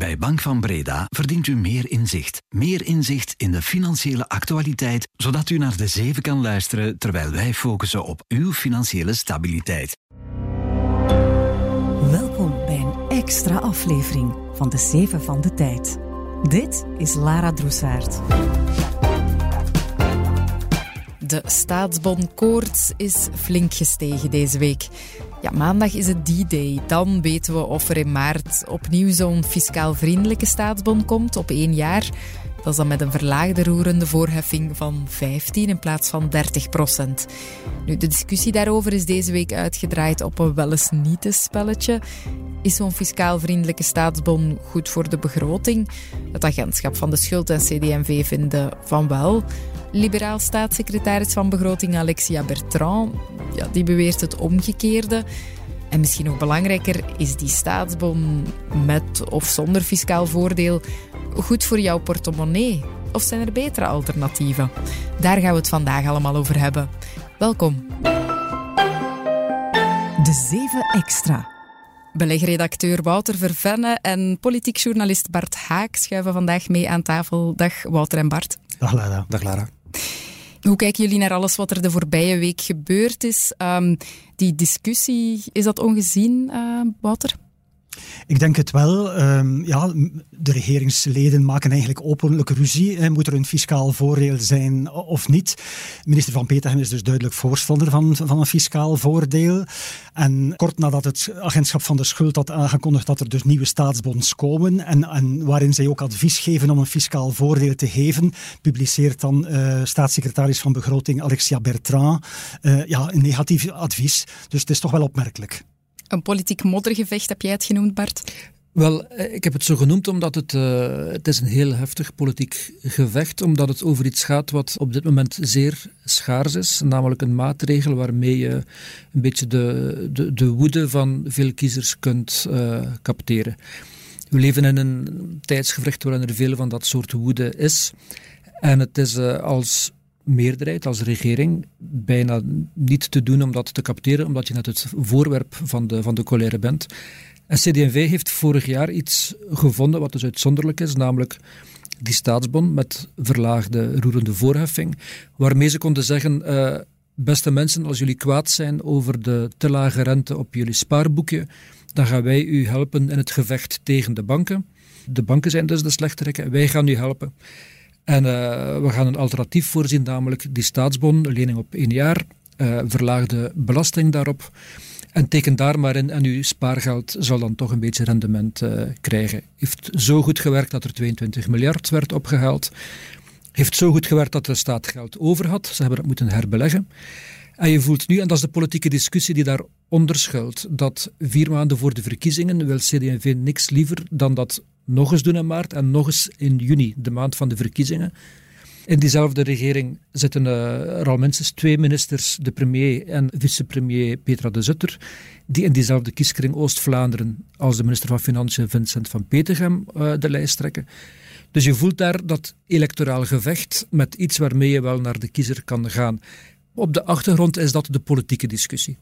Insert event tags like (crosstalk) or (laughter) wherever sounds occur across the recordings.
Bij Bank van Breda verdient u meer inzicht. Meer inzicht in de financiële actualiteit, zodat u naar de zeven kan luisteren terwijl wij focussen op uw financiële stabiliteit. Welkom bij een extra aflevering van de Zeven van de Tijd. Dit is Lara Droesaert. De staatsbonkoorts is flink gestegen deze week. Ja, maandag is het die day. Dan weten we of er in maart opnieuw zo'n fiscaal vriendelijke staatsbon komt op één jaar. Dat is dan met een verlaagde roerende voorheffing van 15 in plaats van 30 procent. Nu, de discussie daarover is deze week uitgedraaid op een wel eens niet spelletje. Is zo'n fiscaal vriendelijke staatsbon goed voor de begroting? Het agentschap van de schuld en CD&V vinden van wel. Liberaal staatssecretaris van Begroting Alexia Bertrand, ja, die beweert het omgekeerde. En misschien nog belangrijker, is die staatsbon met of zonder fiscaal voordeel goed voor jouw portemonnee? Of zijn er betere alternatieven? Daar gaan we het vandaag allemaal over hebben. Welkom. De 7 extra. Belegredacteur Wouter Vervenne en politiek journalist Bart Haak schuiven vandaag mee aan tafel. Dag Wouter en Bart. Dag Lara. Dag Lara. Hoe kijken jullie naar alles wat er de voorbije week gebeurd is? Um, die discussie, is dat ongezien, uh, Wouter? Ik denk het wel. Um, ja, de regeringsleden maken eigenlijk openlijk ruzie. Hè. Moet er een fiscaal voordeel zijn of niet? Minister Van Petegem is dus duidelijk voorstander van, van een fiscaal voordeel. En kort nadat het agentschap van de schuld had aangekondigd dat er dus nieuwe staatsbonds komen en, en waarin zij ook advies geven om een fiscaal voordeel te geven, publiceert dan uh, staatssecretaris van Begroting Alexia Bertrand uh, ja, een negatief advies. Dus het is toch wel opmerkelijk. Een politiek moddergevecht heb jij het genoemd, Bart? Wel, eh, ik heb het zo genoemd omdat het, uh, het is een heel heftig politiek gevecht, omdat het over iets gaat wat op dit moment zeer schaars is, namelijk een maatregel waarmee je een beetje de, de, de woede van veel kiezers kunt uh, capteren. We leven in een tijdsgevricht waarin er veel van dat soort woede is. En het is als meerderheid, als regering, bijna niet te doen om dat te capteren, omdat je net het voorwerp van de, van de colère bent. En CD&V heeft vorig jaar iets gevonden wat dus uitzonderlijk is, namelijk die staatsbon met verlaagde roerende voorheffing, waarmee ze konden zeggen, uh, beste mensen, als jullie kwaad zijn over de te lage rente op jullie spaarboekje, dan gaan wij u helpen in het gevecht tegen de banken. De banken zijn dus de slechterikken, wij gaan u helpen. En uh, we gaan een alternatief voorzien, namelijk die staatsbon, lening op één jaar, uh, verlaagde belasting daarop. En teken daar maar in en uw spaargeld zal dan toch een beetje rendement uh, krijgen. Heeft zo goed gewerkt dat er 22 miljard werd opgehaald. Heeft zo goed gewerkt dat de staat geld over had. Ze hebben dat moeten herbeleggen. En je voelt nu, en dat is de politieke discussie die daaronder schuilt, dat vier maanden voor de verkiezingen wil CD&V niks liever dan dat nog eens doen in maart en nog eens in juni, de maand van de verkiezingen. In diezelfde regering zitten uh, er al minstens twee ministers, de premier en vicepremier Petra de Zutter, die in diezelfde kieskring Oost-Vlaanderen als de minister van Financiën Vincent van Petegem uh, de lijst trekken. Dus je voelt daar dat electoraal gevecht met iets waarmee je wel naar de kiezer kan gaan. Op de achtergrond is dat de politieke discussie.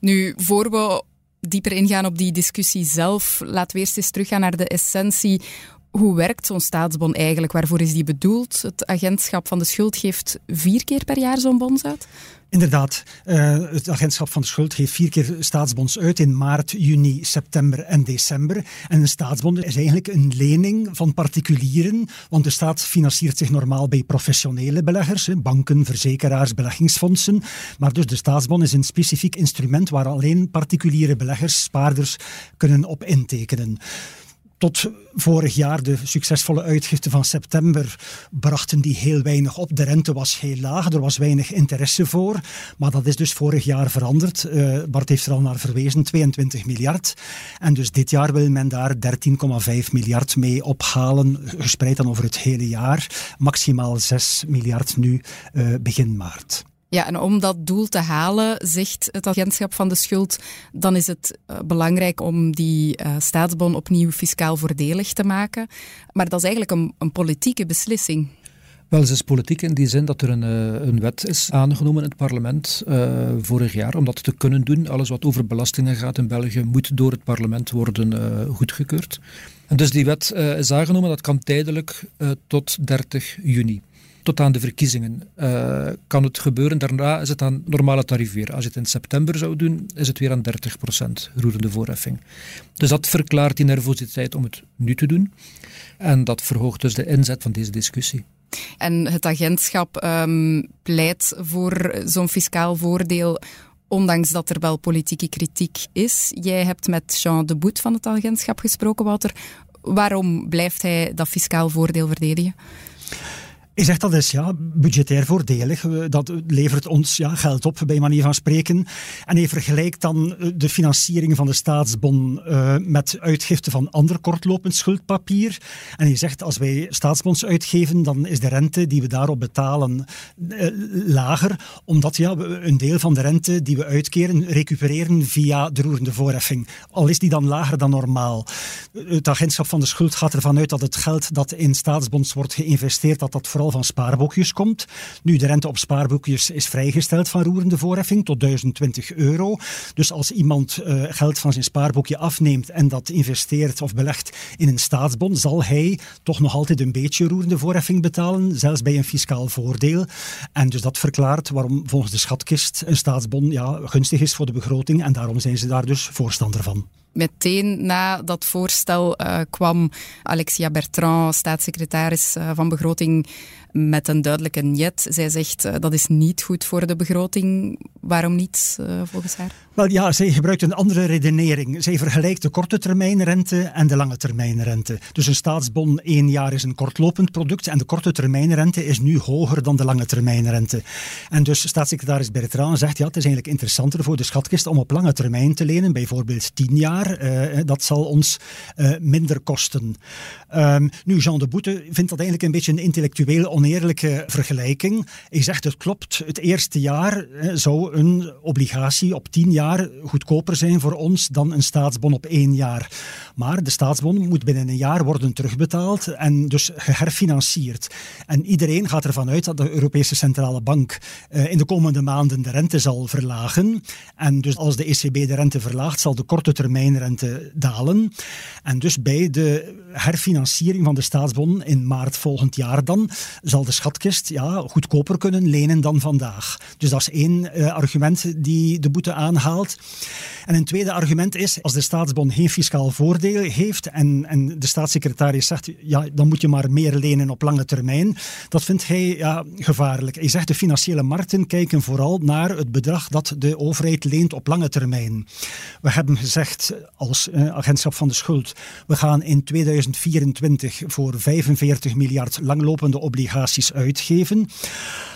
Nu, voor we dieper ingaan op die discussie zelf, laten we eerst eens teruggaan naar de essentie. Hoe werkt zo'n staatsbon eigenlijk? Waarvoor is die bedoeld? Het agentschap van de schuld geeft vier keer per jaar zo'n bons uit? Inderdaad, uh, het agentschap van de schuld geeft vier keer staatsbonds uit in maart, juni, september en december. En een staatsbond is eigenlijk een lening van particulieren, want de staat financiert zich normaal bij professionele beleggers, banken, verzekeraars, beleggingsfondsen. Maar dus de staatsbond is een specifiek instrument waar alleen particuliere beleggers, spaarders, kunnen op intekenen. Tot vorig jaar, de succesvolle uitgifte van september, brachten die heel weinig op. De rente was heel laag, er was weinig interesse voor. Maar dat is dus vorig jaar veranderd. Uh, Bart heeft er al naar verwezen, 22 miljard. En dus dit jaar wil men daar 13,5 miljard mee ophalen, gespreid dan over het hele jaar. Maximaal 6 miljard nu uh, begin maart. Ja, en om dat doel te halen, zegt het agentschap van de schuld, dan is het uh, belangrijk om die uh, staatsbon opnieuw fiscaal voordelig te maken. Maar dat is eigenlijk een, een politieke beslissing. Wel, ze is politiek in die zin dat er een, eh, een wet is aangenomen in het parlement vorig jaar om dat te kunnen doen. Alles wat over belastingen gaat in België moet door het parlement worden goedgekeurd. En dus die wet is aangenomen, dat kan tijdelijk tot 30 juni. Tot aan de verkiezingen kan het gebeuren. Daarna is het aan normale tarief weer. Als je het in september zou doen, is het weer aan 30% roerende voorheffing. Dus dat verklaart die nervositeit om het nu te doen. En dat verhoogt dus de inzet van deze discussie. En het agentschap um, pleit voor zo'n fiscaal voordeel ondanks dat er wel politieke kritiek is. Jij hebt met Jean de Boet van het agentschap gesproken, Wouter. Waarom blijft hij dat fiscaal voordeel verdedigen? Hij zegt dat is ja, budgetair voordelig. Dat levert ons ja, geld op, bij manier van spreken. En hij vergelijkt dan eh, de financiering van de staatsbon uh, met uitgifte van ander kortlopend schuldpapier. En hij zegt als wij staatsbonds uitgeven, dan is de rente die we daarop betalen lager. Omdat ja, we een deel van de rente die we uitkeren recupereren via de roerende voorheffing. Al is die dan lager dan normaal. Het agentschap van de schuld gaat ervan uit dat het geld dat in staatsbonds wordt geïnvesteerd, dat dat vooral van spaarboekjes komt. Nu, de rente op spaarboekjes is vrijgesteld van roerende voorheffing tot 1020 euro. Dus als iemand uh, geld van zijn spaarboekje afneemt en dat investeert of belegt in een staatsbond, zal hij toch nog altijd een beetje roerende voorheffing betalen, zelfs bij een fiscaal voordeel. En dus dat verklaart waarom volgens de schatkist een staatsbond ja, gunstig is voor de begroting en daarom zijn ze daar dus voorstander van. Meteen na dat voorstel uh, kwam Alexia Bertrand, staatssecretaris uh, van Begroting, met een duidelijke niet. Zij zegt uh, dat is niet goed voor de begroting. Waarom niet, volgens haar? Wel ja, zij gebruikt een andere redenering. Zij vergelijkt de korte termijn rente en de lange termijn rente. Dus een staatsbon één jaar is een kortlopend product en de korte termijn rente is nu hoger dan de lange termijn rente. En dus staatssecretaris Bertrand zegt ja, het is eigenlijk interessanter voor de schatkist om op lange termijn te lenen, bijvoorbeeld tien jaar uh, dat zal ons minder kosten. Um, nu, Jean de Boete vindt dat eigenlijk een beetje een intellectueel oneerlijke vergelijking. Hij zegt het klopt, het eerste jaar zou een obligatie op tien jaar goedkoper zijn voor ons dan een staatsbon op één jaar. Maar de staatsbon moet binnen een jaar worden terugbetaald en dus geherfinancierd. En iedereen gaat ervan uit dat de Europese Centrale Bank in de komende maanden de rente zal verlagen. En dus als de ECB de rente verlaagt, zal de korte termijn rente dalen. En dus bij de herfinanciering van de staatsbon in maart volgend jaar dan zal de schatkist ja, goedkoper kunnen lenen dan vandaag. Dus dat is één uh, argument die de boete aanhaalt. En een tweede argument is, als de staatsbon geen fiscaal voordeel heeft en, en de staatssecretaris zegt, ja, dan moet je maar meer lenen op lange termijn, dat vindt hij ja, gevaarlijk. Hij zegt, de financiële markten kijken vooral naar het bedrag dat de overheid leent op lange termijn. We hebben gezegd, als uh, agentschap van de schuld. We gaan in 2024 voor 45 miljard langlopende obligaties uitgeven.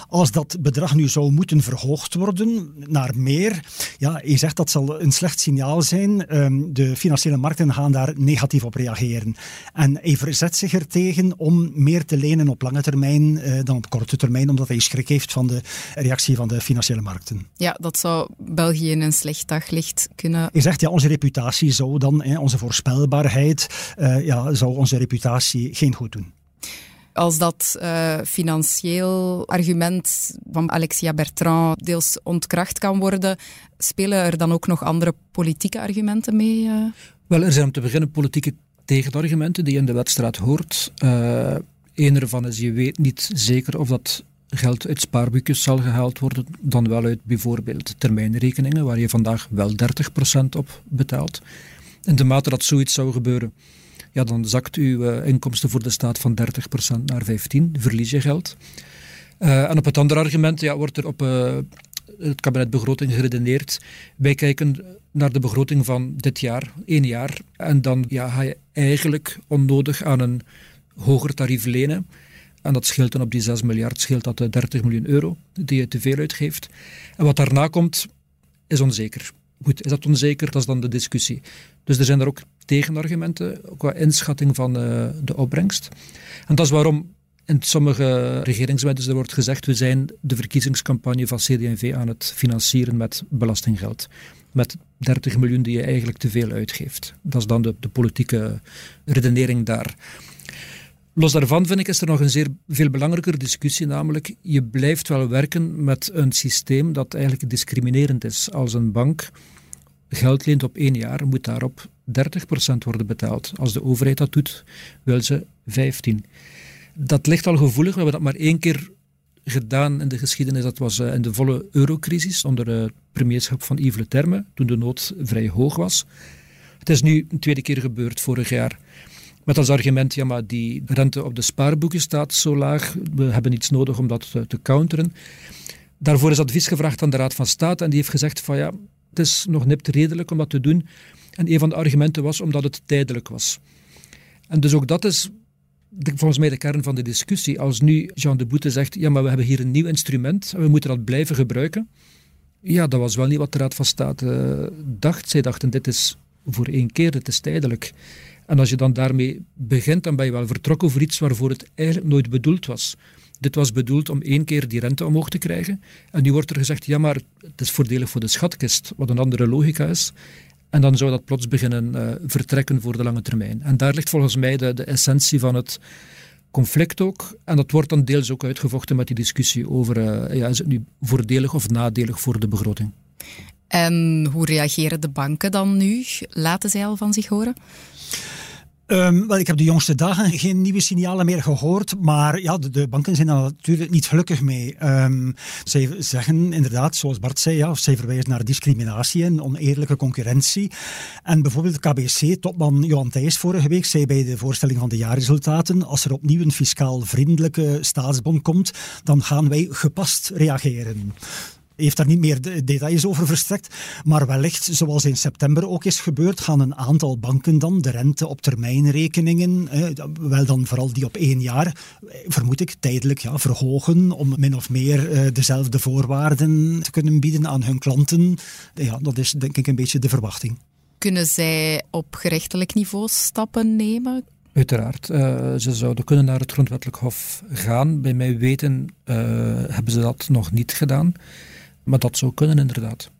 Als dat bedrag nu zou moeten verhoogd worden naar meer, ja, je zegt dat zal een slecht signaal zijn. Um, de financiële markten gaan daar negatief op reageren. En hij verzet zich er tegen om meer te lenen op lange termijn uh, dan op korte termijn, omdat hij schrik heeft van de reactie van de financiële markten. Ja, dat zou België in een slecht daglicht kunnen... Je zegt, ja, onze reputatie zou dan, onze voorspelbaarheid, uh, ja, zou onze reputatie geen goed doen als dat uh, financieel argument van Alexia Bertrand deels ontkracht kan worden, spelen er dan ook nog andere politieke argumenten mee? Uh? Wel, er zijn om te beginnen politieke tegenargumenten die je in de wedstrijd hoort. Uh, een ervan is, je weet niet zeker of dat geld uit spaarboekjes zal gehaald worden, dan wel uit bijvoorbeeld termijnrekeningen, waar je vandaag wel 30% op betaalt. In de mate dat zoiets zou gebeuren, ja, dan zakt uw uh, inkomsten voor de staat van 30% naar 15%, verlies je geld. Uh, en op het andere argument ja, wordt er op uh, het kabinet begroting geredeneerd. Wij kijken naar de begroting van dit jaar, één jaar, en dan ja, ga je eigenlijk onnodig aan een hoger tarief lenen. En dat scheelt dan op die 6 miljard, scheelt dat 30 miljoen euro die je te veel uitgeeft. En wat daarna komt, is onzeker. Goed, is dat onzeker? Dat is dan de discussie. Dus er zijn er ook tegenargumenten qua inschatting van uh, de opbrengst. En dat is waarom in sommige regeringswetten er wordt gezegd we zijn de verkiezingscampagne van CD&V aan het financieren met belastinggeld. Met 30 miljoen die je eigenlijk te veel uitgeeft. Dat is dan de, de politieke redenering daar. Los daarvan vind ik is er nog een zeer veel belangrijker discussie, namelijk je blijft wel werken met een systeem dat eigenlijk discriminerend is. Als een bank geld leent op één jaar, moet daarop 30% worden betaald. Als de overheid dat doet, wil ze 15%. Dat ligt al gevoelig. We hebben dat maar één keer gedaan in de geschiedenis. Dat was eh, in de volle eurocrisis onder het premierschap van Yves Le Terme, toen de nood vrij hoog was. Het is nu een tweede keer gebeurd, vorig jaar. Met als argument, ja, maar die rente op de spaarboeken staat zo laag. We hebben iets nodig om dat te counteren. Daarvoor is advies gevraagd aan de Raad van State en die heeft gezegd van ja, het is nog nipt redelijk om dat te doen. En een van de argumenten was omdat het tijdelijk was. En dus ook dat is volgens mij de kern van de discussie. Als nu Jean de Boete zegt, ja, maar we hebben hier een nieuw instrument en we moeten dat blijven gebruiken. Ja, dat was wel niet wat de Raad van State uh, dacht. Zij dachten, dit is voor één keer, dit is tijdelijk. En als je dan daarmee begint, dan ben je wel vertrokken voor iets waarvoor het eigenlijk nooit bedoeld was. Dit was bedoeld om één keer die rente omhoog te krijgen. En nu wordt er gezegd, ja, maar het is voordelig voor de schatkist, wat een andere logica is. En dan zou dat plots beginnen uh, vertrekken voor de lange termijn. En daar ligt volgens mij de, de essentie van het conflict ook. En dat wordt dan deels ook uitgevochten met die discussie over, uh, ja, is het nu voordelig of nadelig voor de begroting. En hoe reageren de banken dan nu? Laten zij al van zich horen? Um, wel, ik heb de jongste dagen geen nieuwe signalen meer gehoord, maar ja, de, de banken zijn daar natuurlijk niet gelukkig mee. Um, zij zeggen inderdaad, zoals Bart zei, ja, zij verwijzen naar discriminatie en oneerlijke concurrentie. En bijvoorbeeld KBC-topman Johan Thijs vorige week zei bij de voorstelling van de jaarresultaten, als er opnieuw een fiscaal vriendelijke staatsbond komt, dan gaan wij gepast reageren heeft daar niet meer details over verstrekt. Maar wellicht, zoals in september ook is gebeurd, gaan een aantal banken dan de rente op termijnrekeningen, eh, wel dan vooral die op één jaar, eh, vermoed ik, tijdelijk ja, verhogen om min of meer eh, dezelfde voorwaarden te kunnen bieden aan hun klanten. Ja, dat is denk ik een beetje de verwachting. Kunnen zij op gerechtelijk niveau stappen nemen? Uiteraard. Uh, ze zouden kunnen naar het grondwettelijk hof gaan. Bij mij weten uh, hebben ze dat nog niet gedaan. Maar dat zou kunnen, inderdaad.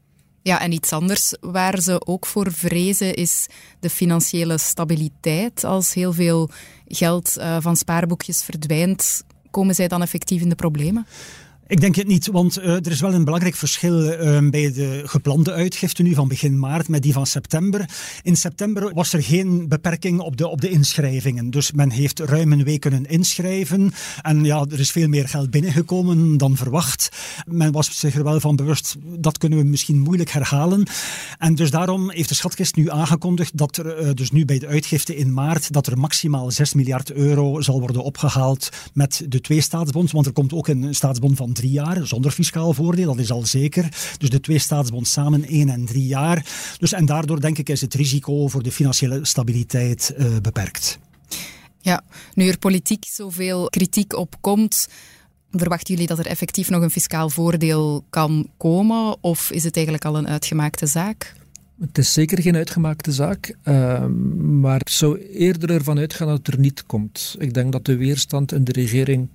Ja, en iets anders waar ze ook voor vrezen is de financiële stabiliteit. Als heel veel geld uh, van spaarboekjes verdwijnt, komen zij dan effectief in de problemen? Ik denk het niet, want uh, er is wel een belangrijk verschil uh, bij de geplande uitgifte nu van begin maart met die van september. In september was er geen beperking op de, op de inschrijvingen. Dus men heeft ruim een week kunnen inschrijven. En ja, er is veel meer geld binnengekomen dan verwacht. Men was zich er wel van bewust, dat kunnen we misschien moeilijk herhalen. En dus daarom heeft de schatkist nu aangekondigd dat er uh, dus nu bij de uitgifte in maart, dat er maximaal 6 miljard euro zal worden opgehaald met de twee staatsbonds. Want er komt ook een staatsbond van drie jaar, zonder fiscaal voordeel, dat is al zeker. Dus de twee staatsbonds samen één en drie jaar. Dus, en daardoor denk ik is het risico voor de financiële stabiliteit uh, beperkt. Ja, nu er politiek zoveel kritiek op komt, verwachten jullie dat er effectief nog een fiscaal voordeel kan komen? Of is het eigenlijk al een uitgemaakte zaak? Het is zeker geen uitgemaakte zaak, uh, maar het zou eerder ervan uitgaan dat het er niet komt. Ik denk dat de weerstand in de regering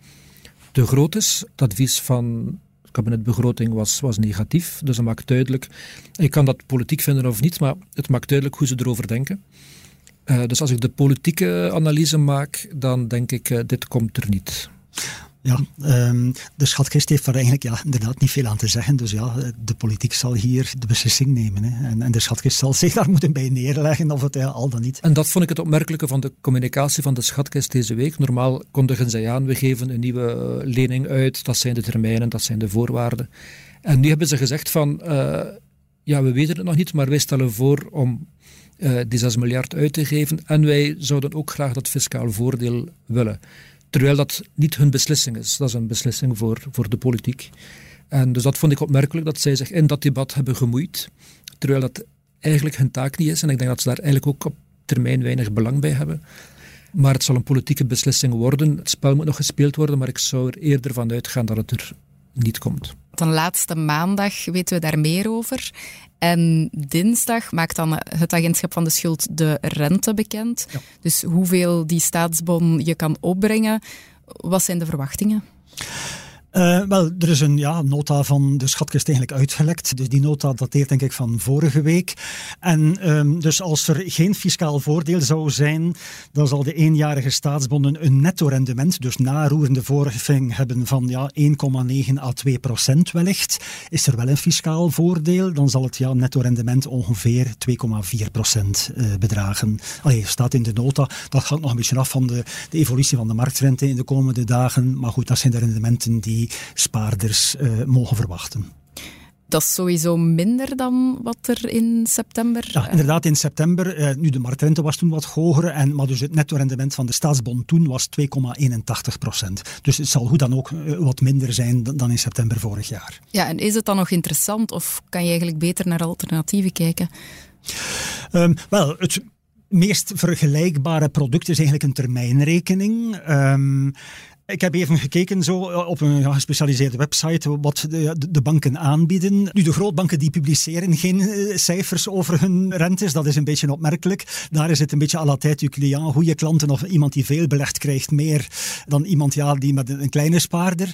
te groot is. Het advies van het kabinet begroting was, was negatief. Dus dat maakt duidelijk, ik kan dat politiek vinden of niet, maar het maakt duidelijk hoe ze erover denken. Uh, dus als ik de politieke analyse maak, dan denk ik, uh, dit komt er niet. Ja, um, de schatkist heeft daar eigenlijk ja, inderdaad niet veel aan te zeggen. Dus ja, de politiek zal hier de beslissing nemen. Hè. En, en, de schatkist zal (laughs) zich daar moeten bij neerleggen, of het ja, al dan niet. En dat vond ik het opmerkelijke van de communicatie van de schatkist deze week. Normaal kondigen zij aan, we geven een nieuwe eh, lening uit. Dat zijn de termijnen, dat zijn de voorwaarden. En nu hebben ze gezegd van, ja, we weten het nog niet, maar wij stellen voor om uh, die 6 miljard uit te geven. En wij zouden ook graag dat fiscaal voordeel willen. Terwijl dat niet hun beslissing is. Dat is een beslissing voor, voor de politiek. En dus dat vond ik opmerkelijk dat zij zich in dat debat hebben gemoeid. Terwijl dat eigenlijk hun taak niet is. En ik denk dat ze daar eigenlijk ook op termijn weinig belang bij hebben. Maar het zal een politieke beslissing worden. Het spel moet nog gespeeld worden, maar ik zou er eerder van uitgaan dat het er niet komt. Dan laatste maandag weten we daar meer over. En dinsdag maakt dan het agentschap van de schuld de rente bekend. Dus hoeveel die staatsbon je kan opbrengen. Wat zijn de verwachtingen? Uh, wel, er is een ja, nota van de schatkist eigenlijk uitgelekt. Dus die nota dateert denk ik van vorige week. En um, dus als er geen fiscaal voordeel zou zijn, dan zal de eenjarige staatsbonden een netto-rendement, dus naroerende voorheffing, hebben van ja, 1,9 à 2 procent wellicht. Is er wel een fiscaal voordeel, dan zal het ja, netto-rendement ongeveer 2,4 procent uh, bedragen. Allee, staat in de nota. Dat hangt nog een beetje af van de, de evolutie van de marktrente in de komende dagen. Maar goed, dat zijn de rendementen die spaarders uh, mogen verwachten. Dat is sowieso minder dan wat er in september... Ja, inderdaad, in september. Uh, nu, de marktrente was toen wat hoger, en, maar dus het netto-rendement van de staatsbond toen was 2,81 procent. Dus het zal hoe dan ook uh, wat minder zijn dan, dan in september vorig jaar. Ja, en is het dan nog interessant of kan je eigenlijk beter naar alternatieven kijken? Um, wel, het meest vergelijkbare product is eigenlijk een termijnrekening. Um, ik heb even gekeken zo eh, op een gespecialiseerde website wat de, de, banken aanbieden. Nu, de grootbanken die publiceren geen uh, cijfers over hun rentes. Dat is een beetje opmerkelijk. Daar is het een beetje à la tête du client. Goede klanten of iemand die veel belegt krijgt meer dan iemand ja, die met een, kleine spaarder.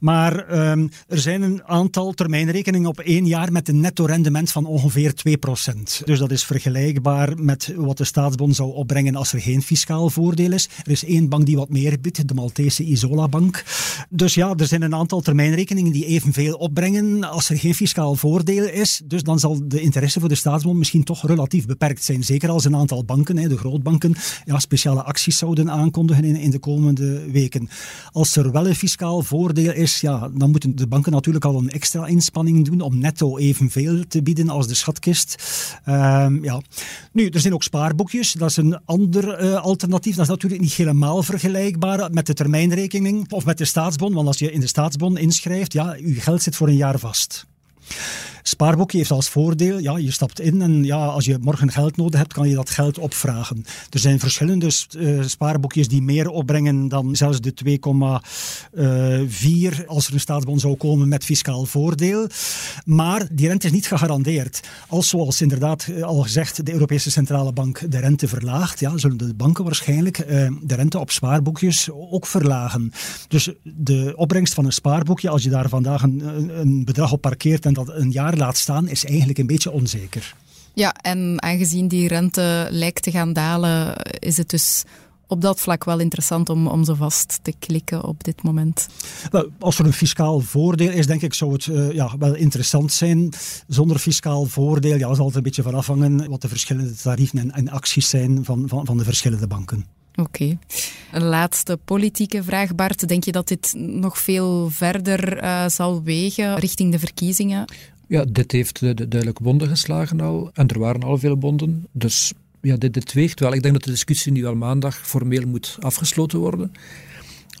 Maar um, er zijn een aantal termijnrekeningen op één jaar met een netto rendement van ongeveer 2%. Dus dat is vergelijkbaar met wat de staatsbond zou opbrengen als er geen fiscaal voordeel is. Er is één bank die wat meer biedt, de Maltese Isolabank. Dus ja, er zijn een aantal termijnrekeningen die evenveel opbrengen als er geen fiscaal voordeel is. Dus dan zal de interesse voor de staatsbond misschien toch relatief beperkt zijn. Zeker als een aantal banken, de grootbanken, ja, speciale acties zouden aankondigen in, de komende weken. Als er wel een fiscaal voordeel is, ja, dan moeten de banken natuurlijk al een extra inspanning doen om netto evenveel te bieden als de schatkist. Um, ja. Nu, er zijn ook spaarboekjes. Dat is een ander uh, alternatief. Dat is natuurlijk niet helemaal vergelijkbaar met de termijnrekening of met de staatsbon, want als je in de staatsbon inschrijft, ja, je geld zit voor een jaar vast. Spaarboekje heeft als voordeel, ja, je stapt in en ja, als je morgen geld nodig hebt, kan je dat geld opvragen. Er zijn verschillende uh, spaarboekjes die meer opbrengen dan zelfs de 2,4 als er een staatsbond zou komen met fiscaal voordeel. Maar die rente is niet gegarandeerd. Als zoals inderdaad eh, al gezegd de Europese Centrale Bank de rente verlaagt, ja, zullen de banken waarschijnlijk de rente op spaarboekjes ook verlagen. Dus de opbrengst van een spaarboekje, als je daar vandaag een, een bedrag op parkeert en dat een jaar laat staan, is eigenlijk een beetje onzeker. Ja, en aangezien die rente lijkt te gaan dalen, is het dus op dat vlak wel interessant om, om zo vast te klikken op dit moment? Wel, als er een fiscaal voordeel is, denk ik, zou het uh, ja, wel interessant zijn. Zonder fiscaal voordeel ja, zal het een beetje van afhangen wat de verschillende tarieven en, en acties zijn van, van, van de verschillende banken. Oké. Een laatste politieke vraag, Bart. Denk je dat dit nog veel verder uh, zal wegen richting de verkiezingen? Ja, dit heeft de, de duidelijk bonden geslagen al. En er waren al veel bonden. Dus ja, dit, dit weegt wel. Ik denk dat de discussie nu al maandag formeel moet afgesloten worden.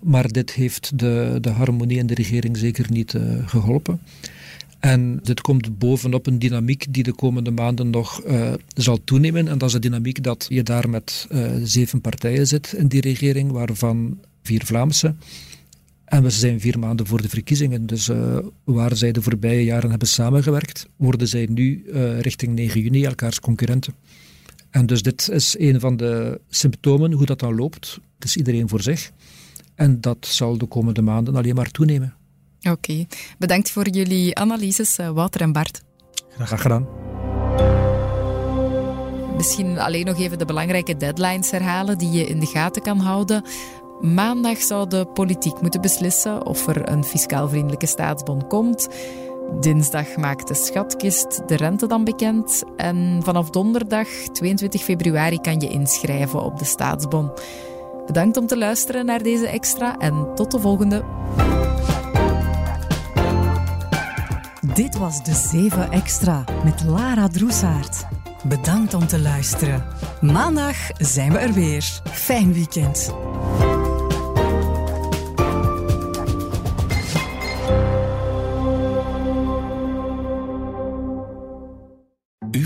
Maar dit heeft de, de harmonie in de regering zeker niet uh, geholpen. En dit komt bovenop een dynamiek die de komende maanden nog uh, zal toenemen. En dat is de dynamiek dat je daar met uh, zeven partijen zit in die regering, waarvan vier Vlaamse. En we zijn vier maanden voor de verkiezingen. Dus uh, waar zij de voorbije jaren hebben samengewerkt, worden zij nu richting 9 juni elkaars concurrenten. En dus dit is een van de symptomen, hoe dat dan loopt. Het is iedereen voor zich. En dat zal de komende maanden alleen maar toenemen. Oké, bedankt voor jullie analyses, eh, Wouter en Bart. Graag gedaan. Misschien alleen nog even de belangrijke deadlines herhalen die je in de gaten kan houden. Maandag zou de politiek moeten beslissen of er een fiscaal vriendelijke staatsbond komt. Dinsdag maakt de schatkist de rente dan bekend. En vanaf donderdag 22 februari kan je inschrijven op de staatsbon. Bedankt om te luisteren naar deze extra en tot de volgende. Dit was de 7 Extra met Lara Droesaert. Bedankt om te luisteren. Maandag zijn we er weer. Fijn weekend.